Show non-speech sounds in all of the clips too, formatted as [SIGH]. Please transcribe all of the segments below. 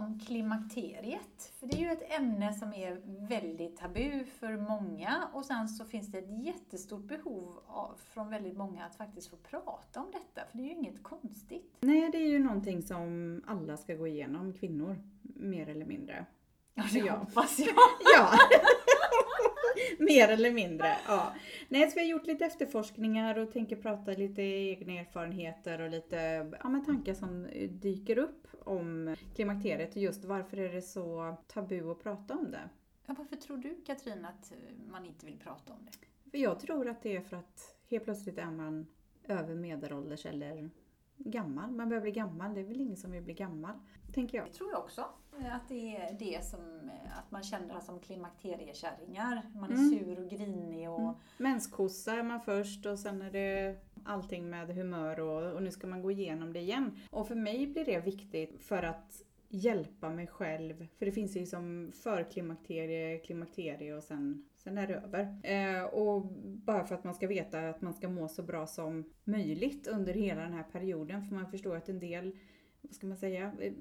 om klimakteriet. För det är ju ett ämne som är väldigt tabu för många och sen så finns det ett jättestort behov av, från väldigt många att faktiskt få prata om detta, för det är ju inget konstigt. Nej, det är ju någonting som alla ska gå igenom, kvinnor, mer eller mindre. Ja, det hoppas jag. [LAUGHS] Ja. [LAUGHS] Mer eller mindre, ja. Nej, så vi har gjort lite efterforskningar och tänker prata lite egna erfarenheter och lite ja, men tankar som dyker upp om klimakteriet och just varför är det så tabu att prata om det? Ja, varför tror du Katrin att man inte vill prata om det? För jag tror att det är för att helt plötsligt är man över medelålders eller gammal. Man börjar bli gammal, det är väl ingen som vill bli gammal, tänker jag. Det tror jag också. Att det är det som, eh, att man känner som klimakteriekärringar. Man är Mm. sur och grinig och Mm. Menskossa är man först och sen är det allting med humör och, och nu ska man gå igenom det igen. Och för mig blir det viktigt för att hjälpa mig själv. För det finns ju som förklimakterie, klimakterie och sen, sen är det över. Eh, och bara för att man ska veta att man ska må så bra som möjligt under hela den här perioden. För man förstår att en del vad ska man säga, eh,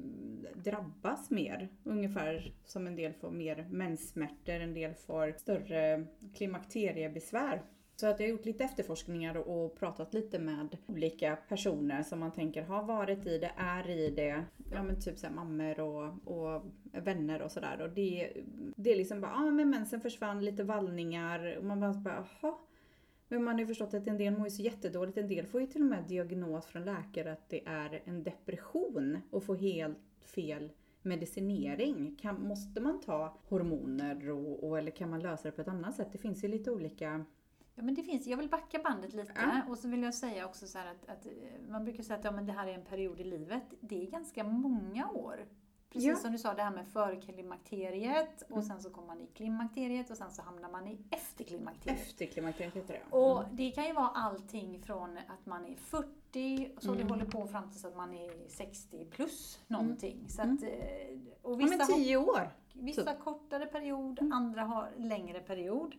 drabbas mer. Ungefär som en del får mer menssmärtor, en del får större klimakteriebesvär. Så att jag har gjort lite efterforskningar och pratat lite med olika personer som man tänker har varit i det, är i det. Ja men typ såhär mammor och, och vänner och sådär. Och det, det är liksom bara, ja ah, men mensen försvann, lite vallningar. Och man bara, jaha. Men man har ju förstått att en del mår ju så jättedåligt. En del får ju till och med diagnos från läkare att det är en depression och får helt fel medicinering. Kan, måste man ta hormoner och, och, eller kan man lösa det på ett annat sätt? Det finns ju lite olika... Ja, men det finns, jag vill backa bandet lite Ja. och så vill jag säga också så att, att eh, man brukar säga att ja, men det här är en period i livet. Det är ganska många år. Precis Ja. som du sa, det här med förklimakteriet och Mm. sen så kommer man i klimakteriet och sen så hamnar man i efterklimakteriet. Efter klimakteriet heter det. Och det kan ju vara allting från att man är 40 så det Mm. håller på fram tills att man är 60 plus någonting. Så Mm. att, eh, och Ja vissa, men tio år! Vissa kortare period, Mm. andra har längre period.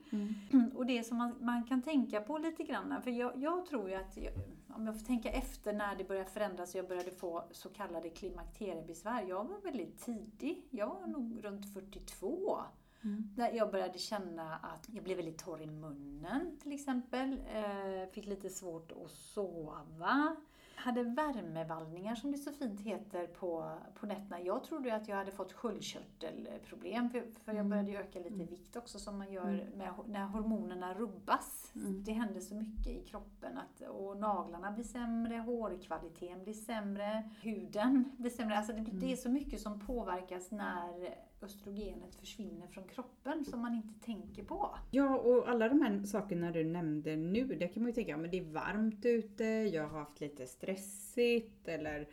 Och det som man, man kan tänka på lite grann, för jag, jag tror ju att, jag, om jag får tänka efter när det började förändras och jag började få så kallade klimakteriebesvär. Jag var väldigt tidig, jag var nog runt 42. Mm. Där jag började känna att jag blev väldigt torr i munnen till exempel. Eh, fick lite svårt att sova. Hade värmevallningar som det så fint heter på, på nätterna. Jag trodde att jag hade fått sköldkörtelproblem för, för jag Mm. började öka lite i Mm. vikt också som man gör Mm. med, när hormonerna rubbas. Mm. Det händer så mycket i kroppen att, och naglarna blir sämre, hårkvaliteten blir sämre, huden blir sämre. Alltså det, blir- Mm. det är så mycket som påverkas när östrogenet försvinner från kroppen som man inte tänker på. Ja, och alla de här sakerna du nämnde nu, det kan man ju tänka, ja, men det är varmt ute, jag har haft lite stressigt eller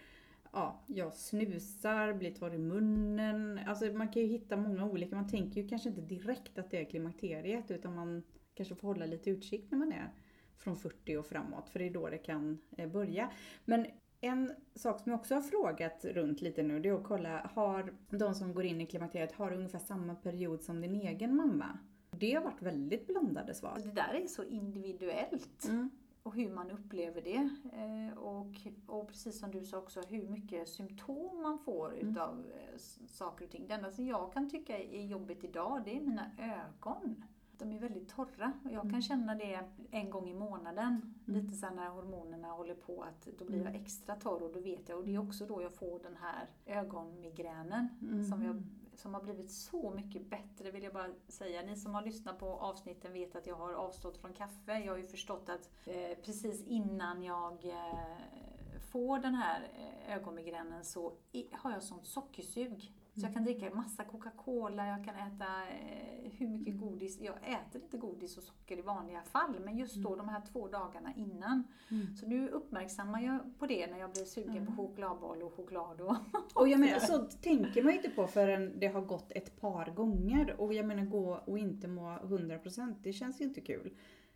ja, jag snusar, blir torr i munnen. Alltså man kan ju hitta många olika, man tänker ju kanske inte direkt att det är klimakteriet utan man kanske får hålla lite utkik när man är från 40 och framåt för det är då det kan eh, börja. Men en sak som jag också har frågat runt lite nu det är att kolla, har de som går in i klimakteriet, har ungefär samma period som din egen mamma? Det har varit väldigt blandade svar. Det där är så individuellt Mm. och hur man upplever det. Eh, Och, och precis som du sa också, hur mycket symptom man får Mm. utav eh, saker och ting. Det enda som jag kan tycka är jobbigt idag, det är mina ögon. De är väldigt torra och jag kan Mm. känna det en gång i månaden. Mm. Lite så här när hormonerna håller på att då blir jag Mm. extra torr och då vet jag. Och det är också då jag får den här ögonmigränen Mm. som, jag, som har blivit så mycket bättre vill jag bara säga. Ni som har lyssnat på avsnitten vet att jag har avstått från kaffe. Jag har ju förstått att eh, precis innan jag eh, får den här eh, ögonmigränen så har jag sånt sockersug. Så jag kan dricka massa Coca-Cola, jag kan äta eh, hur mycket godis. Jag äter inte godis och socker i vanliga fall, men just då de här två dagarna innan. Mm. Så nu uppmärksammar jag på det när jag blir sugen på Mm. chokladboll och choklad. Och Och jag menar, så [LAUGHS] tänker man ju inte på förrän det har gått ett par gånger. Och jag menar, gå och inte må 100% det känns ju inte kul.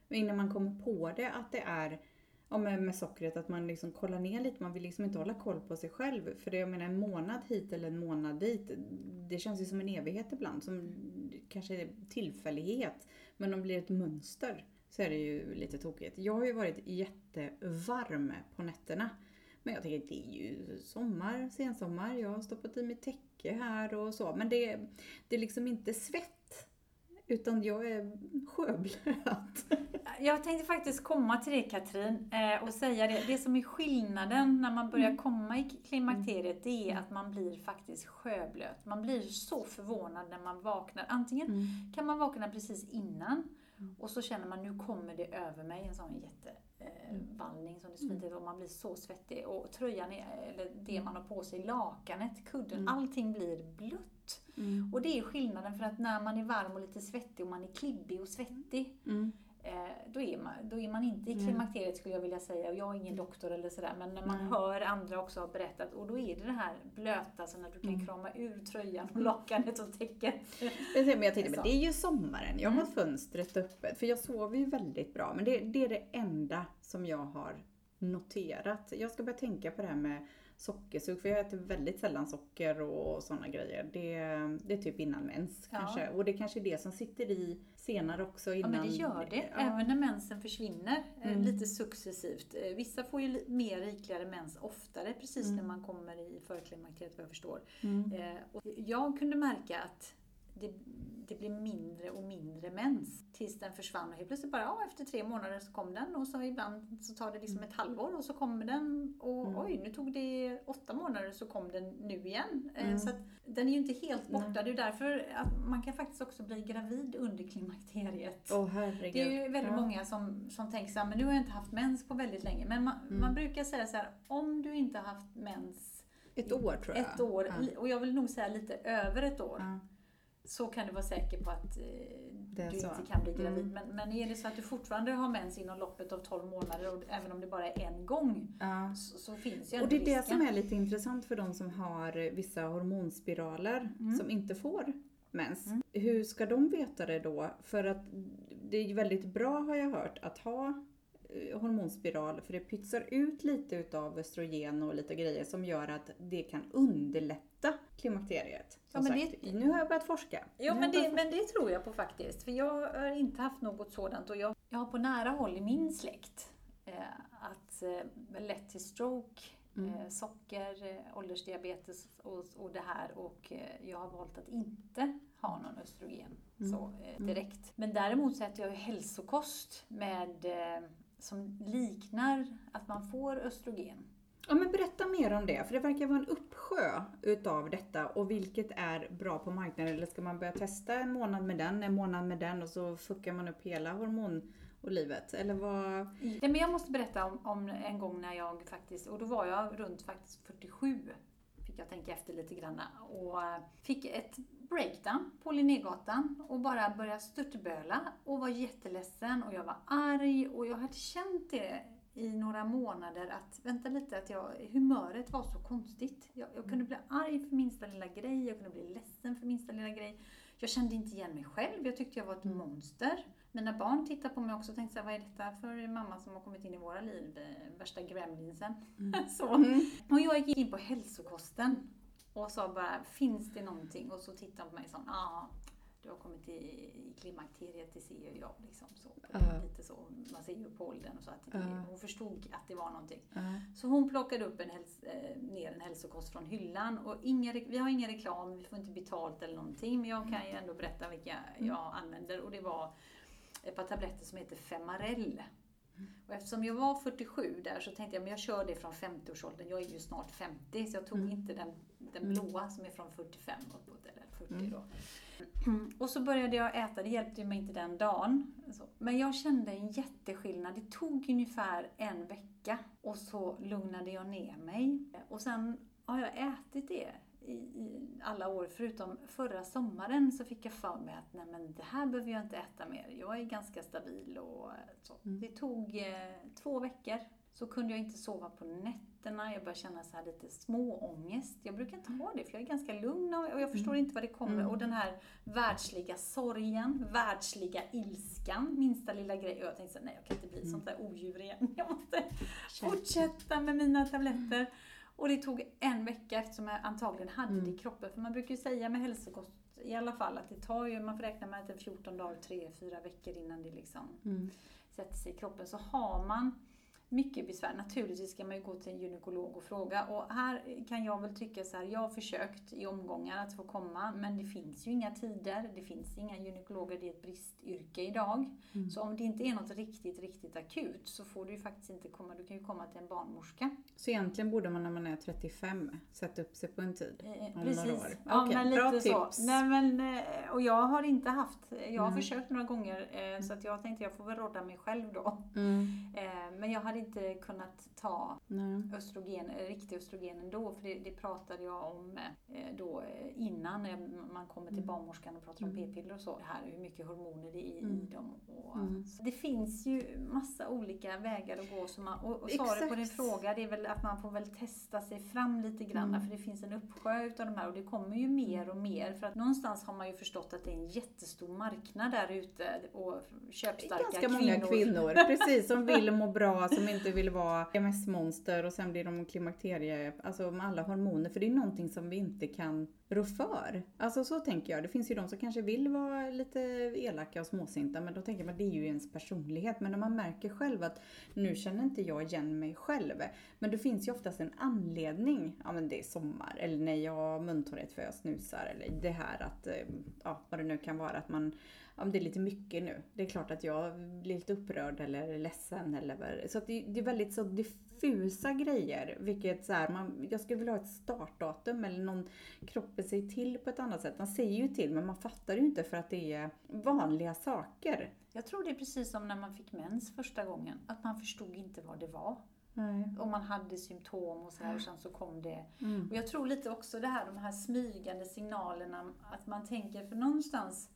Men innan man kommer på det att det är ja, med, med sockret, att man liksom kollar ner lite. Man vill liksom inte hålla koll på sig själv. För det, jag menar, en månad hit eller en månad dit, det känns ju som en evighet ibland. Som kanske är tillfällighet. Men om det blir ett mönster så är det ju lite tokigt. Jag har ju varit jättevarm på nätterna. Men jag tänker det är ju sommar, sensommar. Jag har stoppat i mig täcke, här och så. Men det, det är liksom inte svett. Utan jag är sjöblöt. Jag tänkte faktiskt komma till det Katrin eh, och säga det. Det som är skillnaden när man börjar Mm. komma i klimakteriet det är att man blir faktiskt sjöblöt. Man blir så förvånad när man vaknar. Antingen Mm. kan man vakna precis innan Mm. och så känner man nu kommer det över mig, en sån jättevallning som det så Mm. fint heter, och man blir så svettig. Och tröjan, är, eller det man har på sig, lakanet, kudden, Mm. allting blir blött. Mm. Och det är skillnaden för att när man är varm och lite svettig och man är klibbig och svettig Mm. Då, är man, då är man inte i Nej. klimakteriet skulle jag vilja säga. Och Jag är ingen doktor eller sådär men när man Nej. hör andra också ha berättat och då är det det här blöta, så när du kan Mm. krama ur tröjan och lakanet och täcket. Men jag tänkte, men det är ju sommaren, jag har Mm. fönstret öppet. För jag sover ju väldigt bra. Men det, det är det enda som jag har noterat. Jag ska börja tänka på det här med sockersug, för jag äter väldigt sällan socker och sådana grejer. Det, det är typ innan mens Ja. kanske. Och det kanske är det som sitter i senare också Ja innan. men det gör det, Ja. även när mensen försvinner eh, Mm. lite successivt. Eh, Vissa får ju mer rikligare mens oftare precis Mm. när man kommer i förklimakteriet vad jag förstår. Mm. Eh, och jag kunde märka att det, det blev mindre och mindre mens tills den försvann och helt plötsligt bara, ja efter tre månader så kom den och så ibland så tar det liksom ett halvår och så kommer den och Mm. oj nu tog det åtta månader så kom den nu igen. Eh, Mm. Så att den är ju inte helt borta. Nej. Det är därför att man kan faktiskt också bli gravid under klimakteriet. Åh herregud. Det är ju väldigt Ja. många som, som tänker så här, men nu har jag inte haft mens på väldigt länge. Men man, Mm. man brukar säga så här, om du inte haft mens Ett år tror jag. ett år, Ja. och jag vill nog säga lite över ett år, Ja. Så kan du vara säker på att eh, Det du så. inte kan bli gravid. Mm. Men, men är det så att du fortfarande har mens inom loppet av 12 månader, och även om det bara är en gång, Ja. så, så finns ju Och ändå det är det risken. som är lite intressant för de som har vissa hormonspiraler Mm. som inte får mens. Mm. Hur ska de veta det då? För att det är väldigt bra har jag hört att ha hormonspiral för det pytsar ut lite utav östrogen och lite grejer som gör att det kan underlätta klimakteriet. Som Ja, men sagt, nu har jag börjat forska. Nu men det, men det tror jag på faktiskt. För jag har inte haft något sådant och jag, jag har på nära håll i min släkt eh, att eh, lätt till stroke, Mm. eh, socker, eh, åldersdiabetes och, och det här och eh, jag har valt att inte ha någon östrogen Mm. så, eh, direkt. Men däremot så äter jag ju hälsokost med, eh, som liknar att man får östrogen. Ja men berätta mer om det, för det verkar vara en uppsjö utav detta och vilket är bra på marknaden. Eller ska man börja testa en månad med den, en månad med den och så fuckar man upp hela hormonlivet? Eller vad? Nej, men jag måste berätta om, om en gång när jag faktiskt, och då var jag runt faktiskt 47, fick jag tänka efter lite grann, och eh, fick ett breakdown på Linnégatan och bara började störtböla och var jätteledsen och jag var arg och jag hade känt det i några månader att, vänta lite, att jag, humöret var så konstigt. Jag, jag kunde bli arg för minsta lilla grej, jag kunde bli ledsen för minsta lilla grej. Jag kände inte igen mig själv, jag tyckte jag var ett monster. Mina barn tittade på mig också och tänkte så vad är detta för mamma som har kommit in i våra liv? Värsta gremlinsen. [LAUGHS] så. Mm. Och jag gick in på hälsokosten och sa bara, finns det någonting? Och så tittade hon på mig och sa, ja, du har kommit i, i klimakteriet, det ser ju jag. Liksom, så. Ja. Lite så, man ser ju på åldern och så. Att Ja. Hon förstod att det var någonting. Ja. Så hon plockade upp en häls- eh, ner en hälsokost från hyllan. Och inga, vi har ingen reklam, vi får inte betalt eller någonting. Men jag kan ju ändå berätta vilka jag använder. Och det var ett par tabletter som heter Femarel. Och eftersom jag var 47 där så tänkte jag men jag kör det från 50-årsåldern. Jag är ju snart 50 så jag tog Mm. inte den, den Mm. blåa som är från 45 uppåt. Eller 40 Mm. då. Och så började jag äta, det hjälpte ju mig inte den dagen. Men jag kände en jätteskillnad. Det tog ungefär en vecka och så lugnade jag ner mig. Och sen har jag ätit det i, i alla år, förutom förra sommaren så fick jag för mig att nej men det här behöver jag inte äta mer. Jag är ganska stabil och så. Mm. Det tog eh, två veckor. Så kunde jag inte sova på nätterna, jag började känna så här lite småångest. Jag brukar inte ha det för jag är ganska lugn och jag förstår inte vad det kommer. Mm. Och den här världsliga sorgen, världsliga ilskan, minsta lilla grej. Och jag tänkte så här, nej jag kan inte bli sånt där odjur igen. Jag måste fortsätta med mina tabletter. Och det tog en vecka eftersom jag antagligen hade Mm. det i kroppen. För man brukar ju säga med hälsokost i alla fall att det tar ju, man får räkna med att det är 14 dagar, 3-4 veckor innan det liksom Mm. sätter sig i kroppen. Så har man mycket besvär. Naturligtvis ska man ju gå till en gynekolog och fråga. Och här kan jag väl tycka så här, jag har försökt i omgångar att få komma, men det finns ju inga tider. Det finns inga gynekologer, det är ett bristyrke idag. Mm. Så om det inte är något riktigt, riktigt akut så får du ju faktiskt inte komma. Du kan ju komma till en barnmorska. Så egentligen borde man när man är 35 sätta upp sig på en tid? Eh, precis. Några år. Ja, okay, men lite bra så. tips. Nej, men, eh, och jag har inte haft, jag har mm. försökt några gånger eh, så att jag tänkte jag får väl råda mig själv då. Mm. Eh, men jag hade inte kunnat ta Nej. östrogen, riktig östrogen ändå, för det, det pratade jag om eh, då eh, innan man kommer till mm. barnmorskan och pratar om mm. p-piller och så. Det här hur mycket hormoner det är i mm. dem. Och, mm. Det finns ju massa olika vägar att gå. Som man, och, och svaret på din fråga det är väl att man får väl testa sig fram lite grann, mm. för det finns en uppsjö utav de här och det kommer ju mer och mer. För att någonstans har man ju förstått att det är en jättestor marknad där ute och köpstarka Ganska kvinnor. många kvinnor, precis, som vill må bra, som inte vill vara MS-monster och sen blir de klimakterie, alltså med alla hormoner. För det är någonting som vi inte kan rå för. Alltså så tänker jag. Det finns ju de som kanske vill vara lite elaka och småsinta men då tänker man att det är ju ens personlighet. Men när man märker själv att nu känner inte jag igen mig själv. Men det finns ju oftast en anledning. Ja men det är sommar eller nej jag har muntorrhet för jag snusar eller det här att, eh, ja vad det nu kan vara att man om det är lite mycket nu. Det är klart att jag blir lite upprörd eller ledsen eller Så det, det är väldigt så diffusa grejer. Vilket så här, man, jag skulle vilja ha ett startdatum eller någon kroppen säger till på ett annat sätt. Man säger ju till men man fattar ju inte för att det är vanliga saker. Jag tror det är precis som när man fick mens första gången. Att man förstod inte vad det var. Nej. Om man hade symptom och så här och sen så kom det. Mm. Och jag tror lite också det här, de här smygande signalerna, att man tänker, för någonstans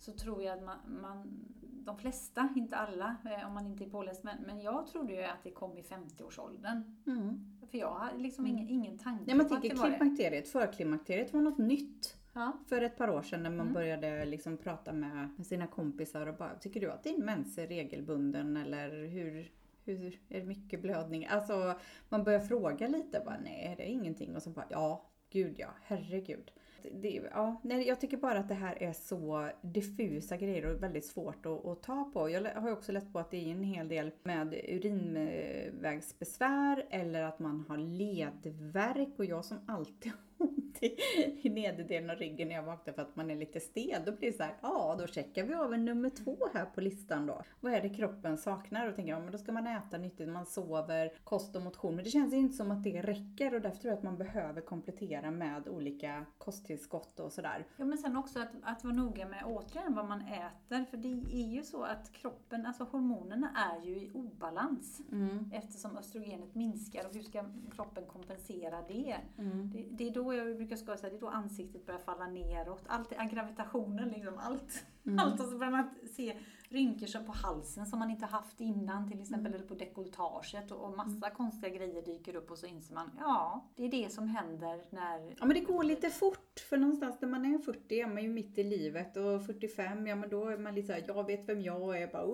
så tror jag att man, man de flesta, inte alla eh, om man inte är påläst, men, men jag trodde ju att det kom i 50-årsåldern. Mm. För jag har liksom ingen, mm. ingen tanke Nej, man på att det var klimakteriet, förklimakteriet var något nytt. Ja. För ett par år sedan när man mm. började liksom prata med sina kompisar och bara, tycker du att din mens är regelbunden eller hur, hur är det mycket blödning? Alltså man börjar fråga lite, bara nej det är ingenting och så bara ja, gud ja, herregud det, ja, nej, jag tycker bara att det här är så diffusa grejer och väldigt svårt att, att ta på. Jag har också läst på att det är en hel del med urinvägsbesvär eller att man har ledvärk och jag som alltid [LAUGHS] ont [LAUGHS] i, i nederdelen av ryggen när jag vaknar för att man är lite stel. Då blir det så här, ja då checkar vi av en nummer två här på listan då. Vad är det kroppen saknar? Och tänker jag, men då ska man äta nyttigt, man sover, kost och motion. Men det känns inte som att det räcker och därför tror jag att man behöver komplettera med olika kosttillskott och sådär. Ja men sen också att, att vara noga med återigen vad man äter. För det är ju så att kroppen, alltså hormonerna är ju i obalans. Mm. Eftersom östrogenet minskar och hur ska kroppen kompensera det? Mm. det? Det är då jag brukar skoja säga, det är då ansiktet börjar falla neråt. Allt, gravitationen liksom, allt. Mm. Allt och så börjar man se rynkor på halsen som man inte haft innan till exempel, mm. eller på dekolletaget och, och massa mm. konstiga grejer dyker upp och så inser man, ja, det är det som händer när... Ja men det går lite fort, för någonstans när man är 40 är man ju mitt i livet och 45, ja men då är man lite såhär, jag vet vem jag är, bara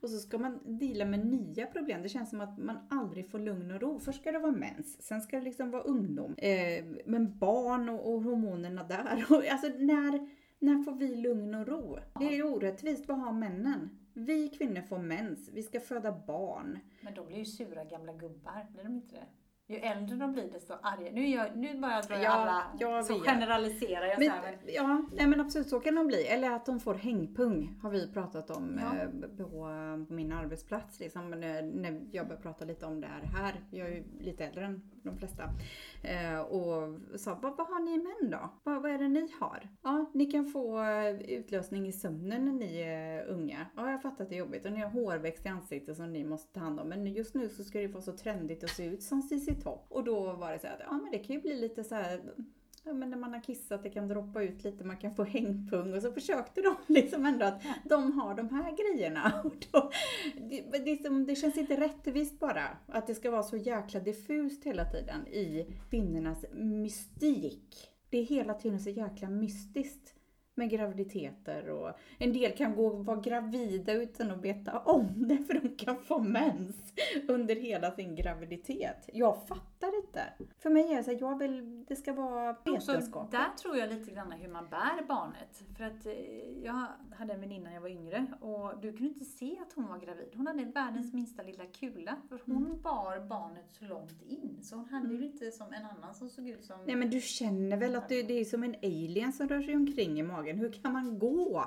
och så ska man dela med nya problem. Det känns som att man aldrig får lugn och ro. Först ska det vara mens, sen ska det liksom vara ungdom. Eh, men barn och, och hormonerna där. [LAUGHS] Och, alltså när när får vi lugn och ro? Det är orättvist, vad har männen? Vi kvinnor får mens, vi ska föda barn. Men de blir ju sura gamla gubbar, blir de inte det? Ju äldre de blir desto argare. Nu, jag, nu bara drar jag ja, alla, jag så generaliserar jag men, så här, men... Ja, nej men absolut så kan de bli. Eller att de får hängpung har vi pratat om ja. eh, på, på, min arbetsplats. Liksom, när, när jag börjar prata lite om det här. här. Jag är ju lite äldre än de flesta. Eh, och sa, vad, vad har ni män då? Vad, vad är det ni har? Ja, ni kan få eh, utlösning i sömnen när ni är unga. Ja, jag fattar att det är jobbigt. Och ni har hårväxt i ansiktet som ni måste ta hand om. Men just nu så ska det vara så trendigt att se ut som Cissi Topp. Och då var det så att, ja men det kan ju bli lite så här ja, men när man har kissat, det kan droppa ut lite, man kan få hängpung. Och så försökte de [LAUGHS] liksom ändå att de har de här grejerna. [LAUGHS] Och då, det, det, det känns inte rättvist bara, att det ska vara så jäkla diffust hela tiden i kvinnornas mystik. Det är hela tiden så jäkla mystiskt med graviditeter och en del kan gå och vara gravida utan att veta om det för de kan få mens under hela sin graviditet. Jag fattar inte. För mig är det så här, jag vill, det ska vara vetenskap. Där tror jag lite grann hur man bär barnet. För att eh, jag hade en väninna när jag var yngre och du kunde inte se att hon var gravid. Hon hade världens minsta lilla kula. För hon Mm. bar barnet så långt in. Så hon hade ju lite som en annan som såg ut som... Nej men du känner väl att du, det är som en alien som rör sig omkring i magen. Hur kan man gå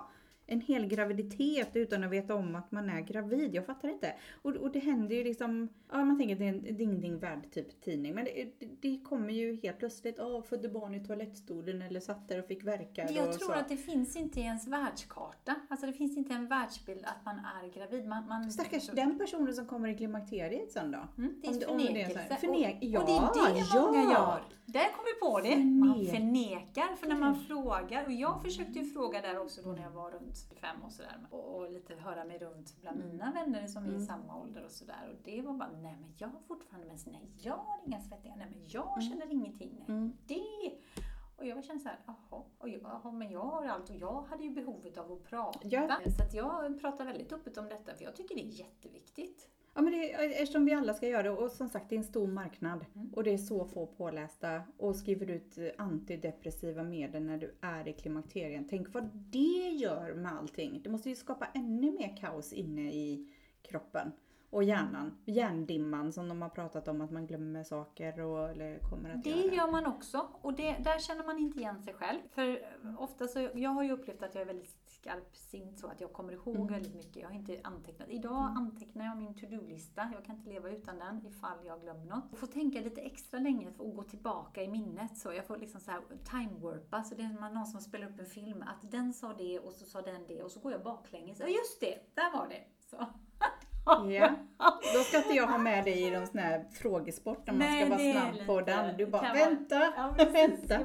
en hel graviditet utan att veta om att man är gravid? Jag fattar inte. Och, och det händer ju liksom, ja man tänker att det är en ding ding värld typ tidning. Men det, det, det kommer ju helt plötsligt, åh födde barn i toalettstolen eller satt där och fick verkar Jag och tror så. att det finns inte i ens världskarta. Alltså det finns inte en världsbild att man är gravid. Man, man, Stackars den personen som kommer i klimakteriet sen då. Mm, det är Om det- om det är så här, förnekelse. förnek- och, och det är det ja, många ja. gör. Där kom vi på det. Man Förnek- förnekar. För när man frågar, och jag försökte ju fråga där också då när jag var runt fem och sådär. Och, och lite höra mig runt bland Mm. mina vänner som är i samma ålder och sådär. Och det var bara, nej men jag har fortfarande mens. Nej, jag har inga svettningar. Nej men jag känner ingenting. Nej, Mm. det... Och jag kände såhär, jaha, och jag, jaha, men jag har allt och jag hade ju behovet av att prata. Ja. Så att jag pratar väldigt öppet om detta för jag tycker det är jätteviktigt. Ja men det, eftersom vi alla ska göra det och som sagt det är en stor marknad Mm. och det är så få pålästa och skriver ut eh, antidepressiva medel när du är i klimakterien. Tänk vad det gör med allting. Det måste ju skapa ännu mer kaos inne i kroppen och hjärnan. Hjärndimman som de har pratat om att man glömmer saker och eller kommer att Det göra. gör man också och det, där känner man inte igen sig själv. För ofta så, jag har ju upplevt att jag är väldigt skarpsint så att jag kommer ihåg Mm. väldigt mycket. Jag har inte antecknat. Idag antecknar jag min to-do-lista. Jag kan inte leva utan den ifall jag glömmer något. Jag får tänka lite extra länge för att gå tillbaka i minnet. Så jag får liksom så här time-warpa. Så det är någon som spelar upp en film. Att den sa det och så sa den det och så går jag baklänges. Ja just det, där var det. Så. Ja. Då ska inte jag ha med dig i någon sån här frågesport när man Nej, ska vara snabb på den. Du bara vänta, Ja, vänta.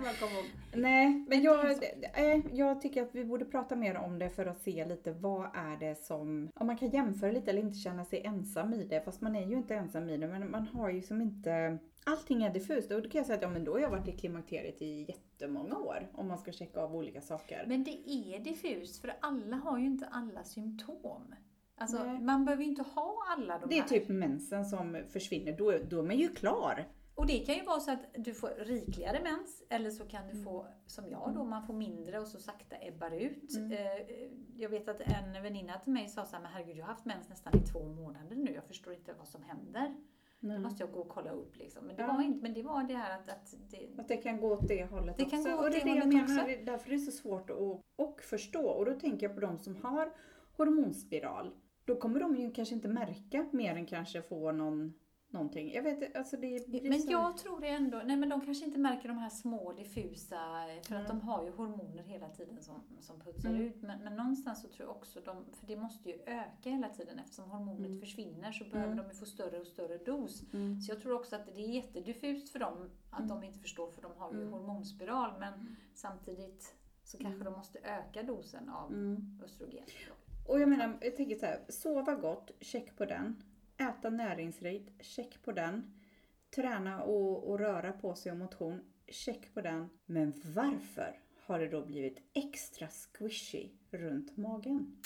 Nej, men jag, eh, jag tycker att vi borde prata mer om det för att se lite vad är det som, om man kan jämföra lite eller inte känna sig ensam i det, fast man är ju inte ensam i det, men man har ju som inte, allting är diffust och då kan jag säga att ja men då har jag varit i klimakteriet i jättemånga år om man ska checka av olika saker. Men det är diffust för alla har ju inte alla symptom. Alltså Nej. man behöver ju inte ha alla de Det är här. typ mensen som försvinner, då, då är man ju klar. Och det kan ju vara så att du får rikligare mens eller så kan du Mm. få, som jag då, man får mindre och så sakta ebbar ut. Mm. Eh, Jag vet att en väninna till mig sa så här, men herregud jag har haft mens nästan i två månader nu, jag förstår inte vad som händer. Det Mm. måste jag gå och kolla upp liksom. Men det, Ja. var, inte, men det var det här att, att det, Att det kan gå åt det hållet Det kan också. gå åt och det är det det jag hållet menar, också. det är därför det så svårt att och förstå. Och då tänker jag på de som har hormonspiral. Då kommer de ju kanske inte märka mer än kanske få någon, någonting. Jag vet alltså det blir Men så... jag tror det ändå, nej men de kanske inte märker de här små diffusa, för att Mm. de har ju hormoner hela tiden som, som putsar Mm. ut. Men, men någonstans så tror jag också de, för det måste ju öka hela tiden eftersom hormonet Mm. försvinner så behöver Mm. de ju få större och större dos. Mm. Så jag tror också att det är jättediffust för dem att Mm. de inte förstår för de har ju hormonspiral men samtidigt så kanske de måste öka dosen av östrogen. Och jag menar, jag tänker så här, sova gott, check på den. Äta näringsrikt, check på den. Träna och, och röra på sig och motion, check på den. Men varför har det då blivit extra squishy runt magen?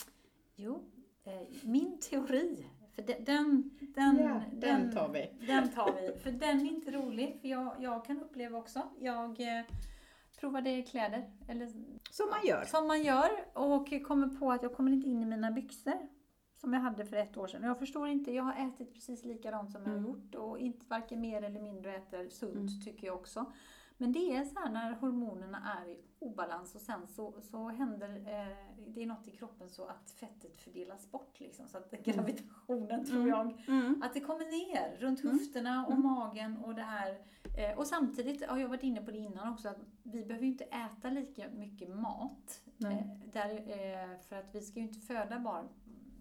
Jo, eh, min teori, för den, den, den, Ja, den tar vi. Den tar vi, för den är inte rolig. För jag, jag kan uppleva också, jag eh, provade kläder, eller Som man gör. som man gör, och kommer på att jag kommer inte in i mina byxor. Som jag hade för ett år sedan. Och Jag förstår inte, jag har ätit precis likadant som jag har Mm. gjort och inte varken mer eller mindre äter sunt Mm. tycker jag också. Men det är så här när hormonerna är i obalans och sen så, så händer eh, det är något i kroppen så att fettet fördelas bort liksom. Så att gravitationen tror Mm. jag Mm. att det kommer ner runt Mm. höfterna och Mm. magen och det här. Eh, och samtidigt har jag varit inne på det innan också att vi behöver ju inte äta lika mycket mat. Eh, där, eh, för att vi ska ju inte föda barn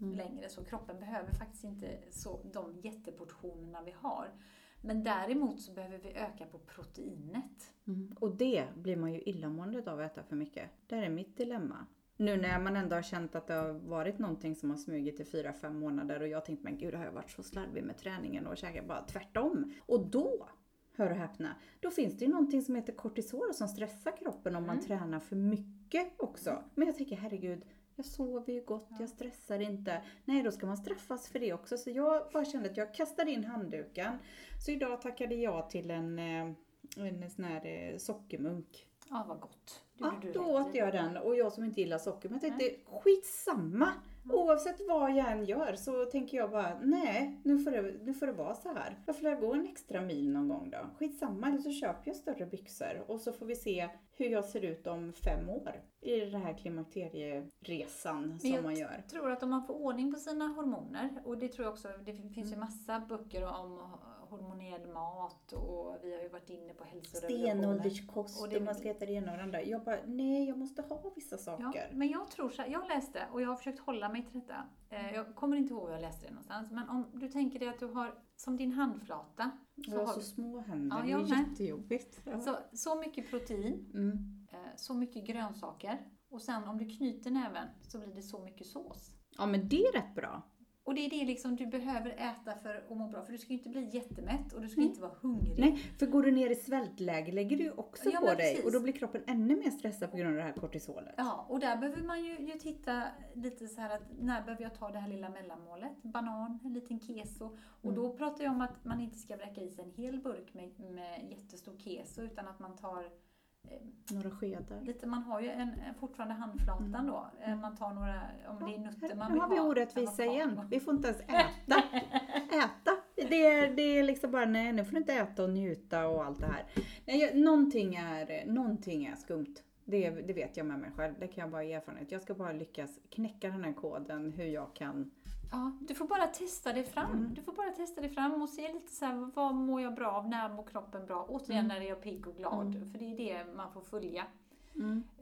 Mm. längre så kroppen behöver faktiskt inte så, de jätteportionerna vi har. Men däremot så behöver vi öka på proteinet. Mm. Och det blir man ju illamående av att äta för mycket. Det här är mitt dilemma. Nu när man ändå har känt att det har varit någonting som har smugit i fyra fem månader och jag tänkte men gud har jag varit så slarvig med träningen och käkat bara tvärtom. Och då hör och häpna, då finns det ju någonting som heter kortisol som stressar kroppen om man Mm. tränar för mycket också. Men jag tänker herregud, jag sover ju gott, jag stressar inte. Nej, då ska man straffas för det också. Så jag bara kände att jag kastade in handduken. Så idag tackade jag till en, eh, en sån här eh, sockermunk. Ja, vad gott. Ja, då åt jag den och jag som inte gillar socker. Men jag tänkte skitsamma. Oavsett vad jag än gör så tänker jag bara nej, nu får det, nu får det vara så här. Får jag gå en extra mil någon gång då. Skitsamma, eller så köper jag större byxor och så får vi se hur jag ser ut om fem år. I den här klimakterieresan som jag man gör. Jag tror att om man får ordning på sina hormoner, och det tror jag också, det finns Mm. ju massa böcker om hormonell mat och vi har ju varit inne på hälsorevolutionen. Stenålderskost Och och, det- man ska äta det ena och det andra. Jag bara, nej jag måste ha vissa Ja, saker. men jag tror så här, jag läste och jag har försökt hålla mig till detta. Eh, Jag kommer inte ihåg var jag läste det någonstans, men om du tänker dig att du har som din handflata, Jag så har har så små händer, Ja, det jag är med. jättejobbigt. Ja. så, så mycket protein, Mm. eh, så mycket grönsaker och sen om du knyter näven så blir det så mycket sås. ja men det är rätt bra. Och det är det liksom du behöver äta för att må bra, för du ska ju inte bli jättemätt och du ska Mm. inte vara hungrig. Nej, för går du ner i svältläge lägger du ju också Ja, på dig precis. och då blir kroppen ännu mer stressad på grund av det här kortisolet. Ja, och där behöver man ju, ju titta lite så här att när behöver jag ta det här lilla mellanmålet? Banan, en liten keso. Och Mm. då pratar jag om att man inte ska vräka i sig en hel burk med, med jättestor keso utan att man tar Några skedar. lite, man har ju en, fortfarande handflatan Mm. då. Eh, Man tar några, om det är nötter man nu vill har vi ha. orättvisa igen. Vi får inte ens äta. [LAUGHS] äta. Det är, det är liksom bara, nej nu får du inte äta och njuta och allt det här. Nej, någonting, är, någonting är skumt. Det, det vet jag med mig själv. Det kan jag bara ge erfarenhet. Jag ska bara lyckas knäcka den här koden hur jag kan. Ja, du får bara testa dig fram. Mm. Du får bara testa dig fram och se lite så här, vad mår jag bra av, när mår kroppen bra? Återigen Mm. när jag är pigg och glad, Mm. för det är det man får följa.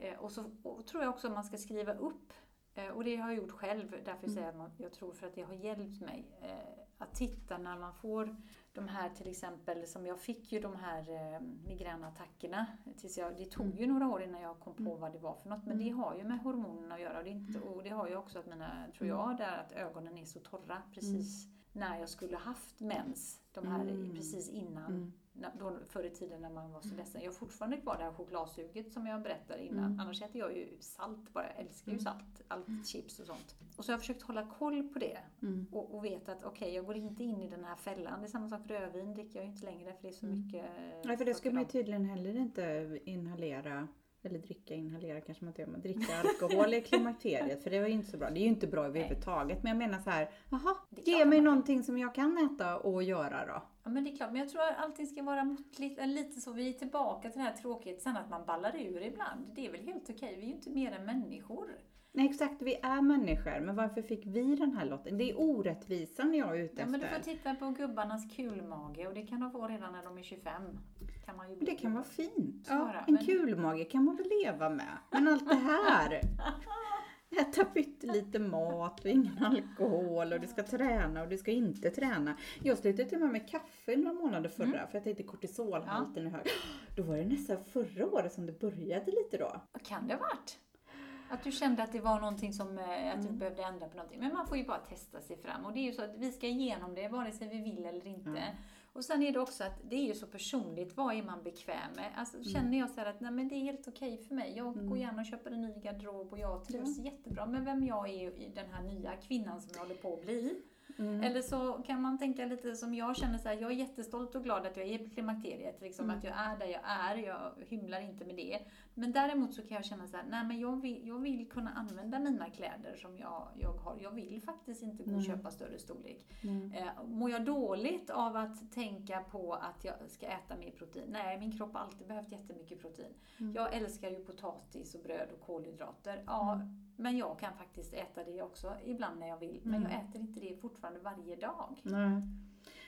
Eh, och så och tror jag också att man ska skriva upp, eh, och det har jag gjort själv, därför Mm. säger jag att jag tror för att det har hjälpt mig, eh, att titta när man får de här till exempel, som jag fick ju de här eh, migränattackerna. Tills jag, det tog ju några år innan jag kom på Mm. vad det var för något, men det har ju med hormonerna att göra. Och det, inte, och det har ju också att mina, tror Mm. jag, där att ögonen är så torra precis när jag skulle haft mens. De här Mm. precis innan Mm. Då, förr i tiden när man var så ledsen. Jag har fortfarande kvar det här chokladsuget som jag berättade innan. Mm. Annars äter jag ju salt bara. Jag älskar ju Mm. salt. Allt chips och sånt. Och så har jag försökt hålla koll på det. Mm. Och, och vet att okej, jag går inte in i den här fällan. Det är samma sak rödvin dricker jag ju inte längre för det är så Mm. mycket... Nej, för det ska man ju tydligen heller inte inhalera. Eller dricka, inhalera kanske man inte gör, men dricka alkohol i [LAUGHS] klimakteriet. För det var ju inte så bra. Det är ju inte bra överhuvudtaget. Men jag menar så här, jaha, ge mig någonting som jag kan äta och göra då. Ja men det är klart, men jag tror att allting ska vara måttligt, eller lite så, vi är tillbaka till det här tråkigt, sen att man ballar ur ibland, det är väl helt okej, vi är ju inte mer än människor. Nej exakt, vi är människor. Men varför fick vi den här lotten? Det är orättvisan jag är ute Ja, men du efter. får titta på gubbarnas kulmage och det kan de få redan när de är 25. Kan man ju. Det kan vara fint. Ja, en men- kulmage kan man väl leva med. Men allt det här. [LAUGHS] Äta pyttelite mat och ingen alkohol och du ska träna och du ska inte träna. Jag slutade till och med med kaffe några månader förra Mm. för jag tänkte kortisolhalten är hög. Då var det nästan förra året som det började lite då. Vad kan det ha varit? Att du kände att det var någonting som, eh, att du Mm. behövde ändra på någonting. Men man får ju bara testa sig fram. Och det är ju så att vi ska igenom det vare sig vi vill eller inte. Ja. Och sen är det också att det är ju så personligt. Vad är man bekväm med? Alltså, Känner jag så att nej, men det är helt okej för mig. Jag Mm. går gärna och köper en ny garderob och jag trivs jättebra med vem jag är i den här nya kvinnan som jag håller på att bli. Mm. Eller så kan man tänka lite som jag känner så här, jag är jättestolt och glad att jag är i klimakteriet, liksom Mm. att jag är där jag är, jag hymlar inte med det. Men däremot så kan jag känna så här, nej men jag vill, jag vill kunna använda mina kläder som jag, jag har. Jag vill faktiskt inte gå och Nej. köpa större storlek. Mm. Eh, mår jag dåligt av att tänka på att jag ska äta mer protein? Nej, min kropp har alltid behövt jättemycket protein. Mm. Jag älskar ju potatis och bröd och kolhydrater. Ja, Mm. men jag kan faktiskt äta det också ibland när jag vill. Men Mm. jag äter inte det fortfarande varje dag. Nej.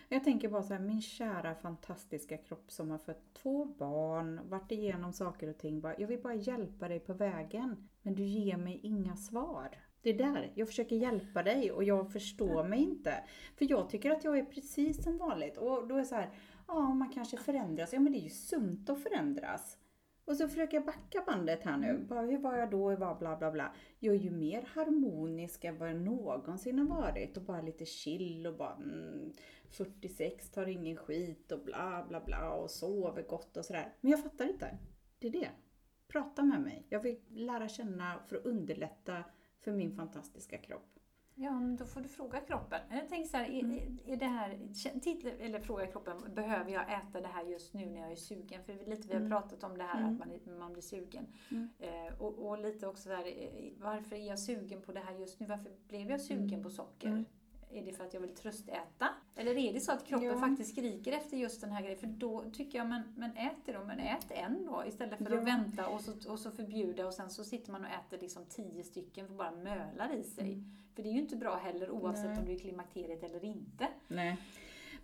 Jag tänker bara så här, min kära fantastiska kropp som har fött två barn, varit igenom saker och ting. Bara, jag vill bara hjälpa dig på vägen. Men du ger mig inga svar. Det är där, jag försöker hjälpa dig och jag förstår mig inte. För jag tycker att jag är precis som vanligt. Och då är det så här, ja man kanske förändras. Ja men det är ju sunt att förändras. Och så försöker jag backa bandet här nu. Mm. Bara, hur var jag då? Hur var bla bla bla. Jag är ju mer harmonisk än vad jag någonsin har varit. Och bara lite chill och bara mm, 46, tar ingen skit och bla bla bla och sover gott och sådär. Men jag fattar inte. Det är det. Prata med mig. Jag vill lära känna för att underlätta för min fantastiska kropp. Ja, men då får du fråga kroppen. Jag tänker så här, är, Mm. är det här, titta, eller fråga kroppen, behöver jag äta det här just nu när jag är sugen? För lite vi har Mm. pratat om det här Mm. att man, är- man blir sugen. Mm. Eh, och, och lite också eh, varför är jag sugen på det här just nu? Varför blev jag sugen Mm. på socker? Är det för att jag vill tröstäta? Eller är det så att kroppen Ja. faktiskt skriker efter just den här grejen? För då tycker jag, men, men ät det då, men ät en då istället för Ja. att vänta och så, och så förbjuda och sen så sitter man och äter liksom tio stycken för bara mölar i sig. Mm. För det är ju inte bra heller oavsett Nej. om du är klimakteriet eller inte. Nej.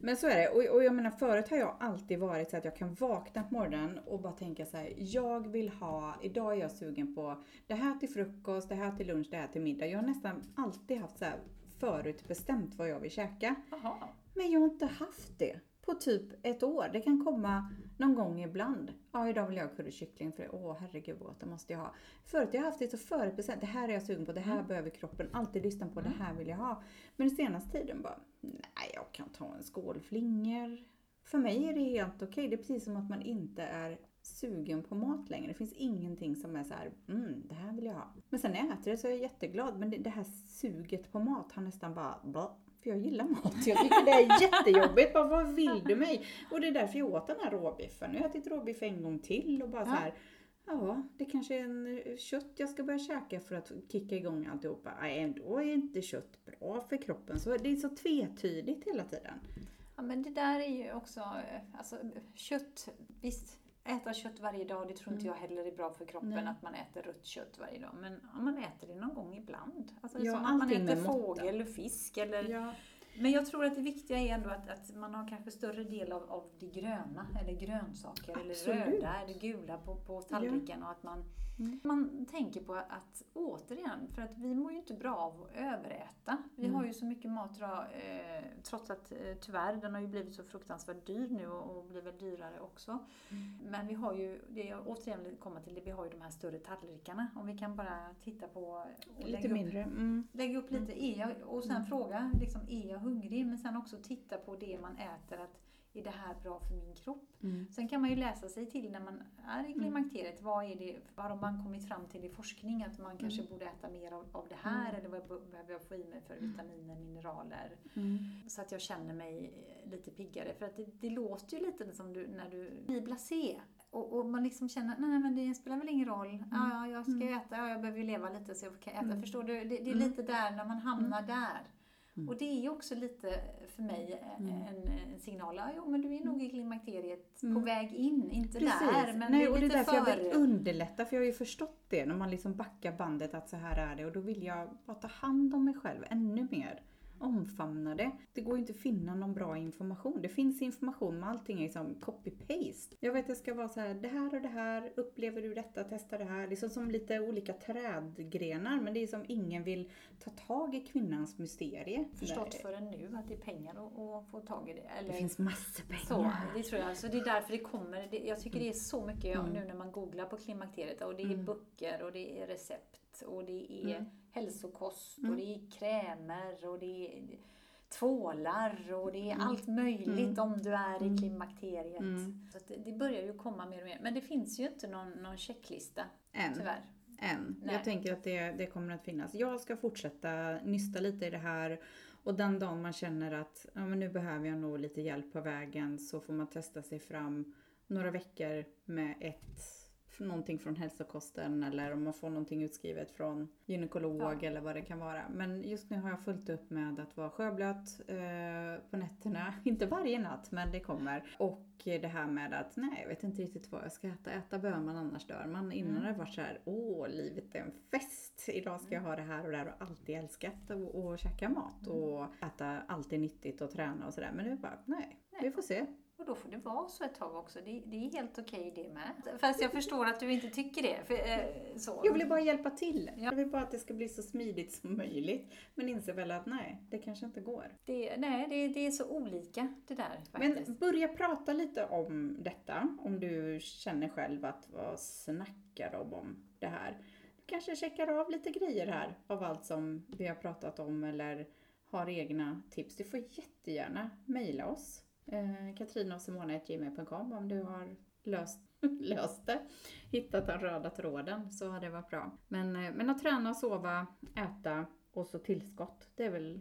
Men så är det. Och, och jag menar förut har jag alltid varit så att jag kan vakna på morgonen och bara tänka så här. Jag vill ha, idag är jag sugen på det här till frukost, det här till lunch, det här till middag. Jag har nästan alltid haft så här förutbestämt vad jag vill käka. Jaha. Men jag har inte haft det på typ ett år. Det kan komma någon gång ibland. Ja, idag vill jag ha currykyckling för åh herregud vad gott, det måste jag ha. Förut har jag haft det så förutbestämt. Det här är jag sugen på, det här Mm. behöver kroppen. Alltid lyssna på, Mm. det här vill jag ha. Men den senaste tiden bara, nej jag kan ta en skål flingor. För mig är det helt okej. Det är precis som att man inte är sugen på mat längre. Det finns ingenting som är så här, mm, det här vill jag ha. Men sen när jag äter det så är jag jätteglad. Men det, det här suget på mat har nästan bara, blah, för jag gillar mat. Jag tycker det är [LAUGHS] jättejobbigt. Bara, vad vill du mig? Och det är därför jag åt den här råbiffen. Jag har ätit råbiff en gång till och bara så Ja. här. Ja, det kanske är en eh, kött jag ska börja käka för att kicka igång alltihopa. Nej, då är inte kött bra för kroppen. Så det är så tvetydigt hela tiden. Ja, men det där är ju också, eh, alltså kött, visst, äta kött varje dag, det tror inte jag heller är bra för kroppen Mm. Nej. att man äter rött kött varje dag. Men om man äter det någon gång ibland. Alltså Ja, som att man äter fågel eller fisk eller Ja, Men jag tror att det viktiga är ändå att, att man har kanske större del av, av det gröna, eller grönsaker, Absolut. eller röda eller gula på, på tallriken. Och att man, Mm. man tänker på att, återigen, för att vi mår ju inte bra av att överäta. Vi Mm. har ju så mycket mat idag, eh, trots att eh, tyvärr, den har ju blivit så fruktansvärt dyr nu och, och blir väl dyrare också. Mm. Men vi har ju, det jag återigen vill komma till, det, vi har ju de här större tallrikarna. Om vi kan bara titta på lite upp mindre. Mm. Lägga upp lite, är jag, och sen Mm. fråga, liksom, är jag hungrig? Men sen också titta på det man äter, att är det här bra för min kropp? Mm. Sen kan man ju läsa sig till när man är i klimakteriet, vad, är det, vad har man kommit fram till i forskning? Att man kanske borde äta mer av, av det här, Mm. eller vad be- behöver jag få i mig för vitaminer, mineraler? Mm. Så att jag känner mig eh, lite piggare. För att det, det låter ju lite som du, när du blir blasé. Och, och man liksom känner, nej men det spelar väl ingen roll. Ja, ja, jag ska ju äta, ja, jag behöver ju leva lite så jag kan äta. Mm. Förstår du? Det, det är Mm. lite där när man hamnar där. Mm. Och det är ju också lite för mig eh, Mm. en, en signal. Ja, jo, men du är nog i klimakteriet på Mm. väg in. Inte Precis. där, men Nej, det är och det är därför jag vill underlätta, för jag har ju förstått det när man liksom backar bandet att så här är det och då vill jag bara ta hand om mig själv ännu mer. Omfamna det. Det går ju inte att finna någon bra information. Det finns information men allting är liksom copy-paste. Jag vet att det ska vara så här, det här och det här, upplever du detta, testa det här. Det är som, som lite olika trädgrenar men det är som ingen vill ta tag i kvinnans mysterie. Förstått förrän nu att det är pengar att, få tag i det. Eller, Det finns massor Så, pengar. det tror jag. Så det är därför det kommer. Det, jag tycker det är så mycket Mm. nu när man googlar på klimakteriet. Och det är Mm. böcker och det är recept och det är Mm. hälsokost Mm. och det är krämer och det är tvålar och det är Mm. allt möjligt om du är i Mm. klimakteriet. Mm. Så det, det börjar ju komma mer och mer. Men det finns ju inte någon, någon checklista Än. tyvärr. än. Nej. Jag tänker att det, det kommer att finnas. Jag ska fortsätta nysta lite i det här och den dagen man känner att ja, men nu behöver jag nog lite hjälp på vägen så får man testa sig fram några veckor med ett någonting från hälsokosten eller om man får någonting utskrivet från gynekolog Ja. eller vad det kan vara. Men just nu har jag fullt upp med att vara sjöblöt eh, på nätterna. [LAUGHS] Inte varje natt men det kommer. Och det här med att nej jag vet inte riktigt vad jag ska äta. Äta behöver man annars dör man. Innan Mm. det varit så här, åh livet är en fest. Idag ska jag ha det här och det här och alltid älskat att och käka mat Mm. och äta alltid nyttigt och träna och sådär. Men nu bara nej. vi får se. Och då får det vara så ett tag också. Det, det är helt okej det med. Fast jag förstår att du inte tycker det. För, eh, så. Jag vill bara hjälpa till. Jag vill bara att det ska bli så smidigt som möjligt. Men inser väl att nej, det kanske inte går. Det, nej, det, det är så olika det där faktiskt. Men börja prata lite om detta. Om du känner själv att vad snackar de om det här? Du kanske checkar av lite grejer här av allt som vi har pratat om eller har egna tips. Du får jättegärna mejla oss eh, katrinaosimona.gmail.com om du har löst, [LAUGHS] löst det. Hittat den röda tråden så har det varit bra. Men, eh, men att träna, sova, äta och så tillskott, det är väl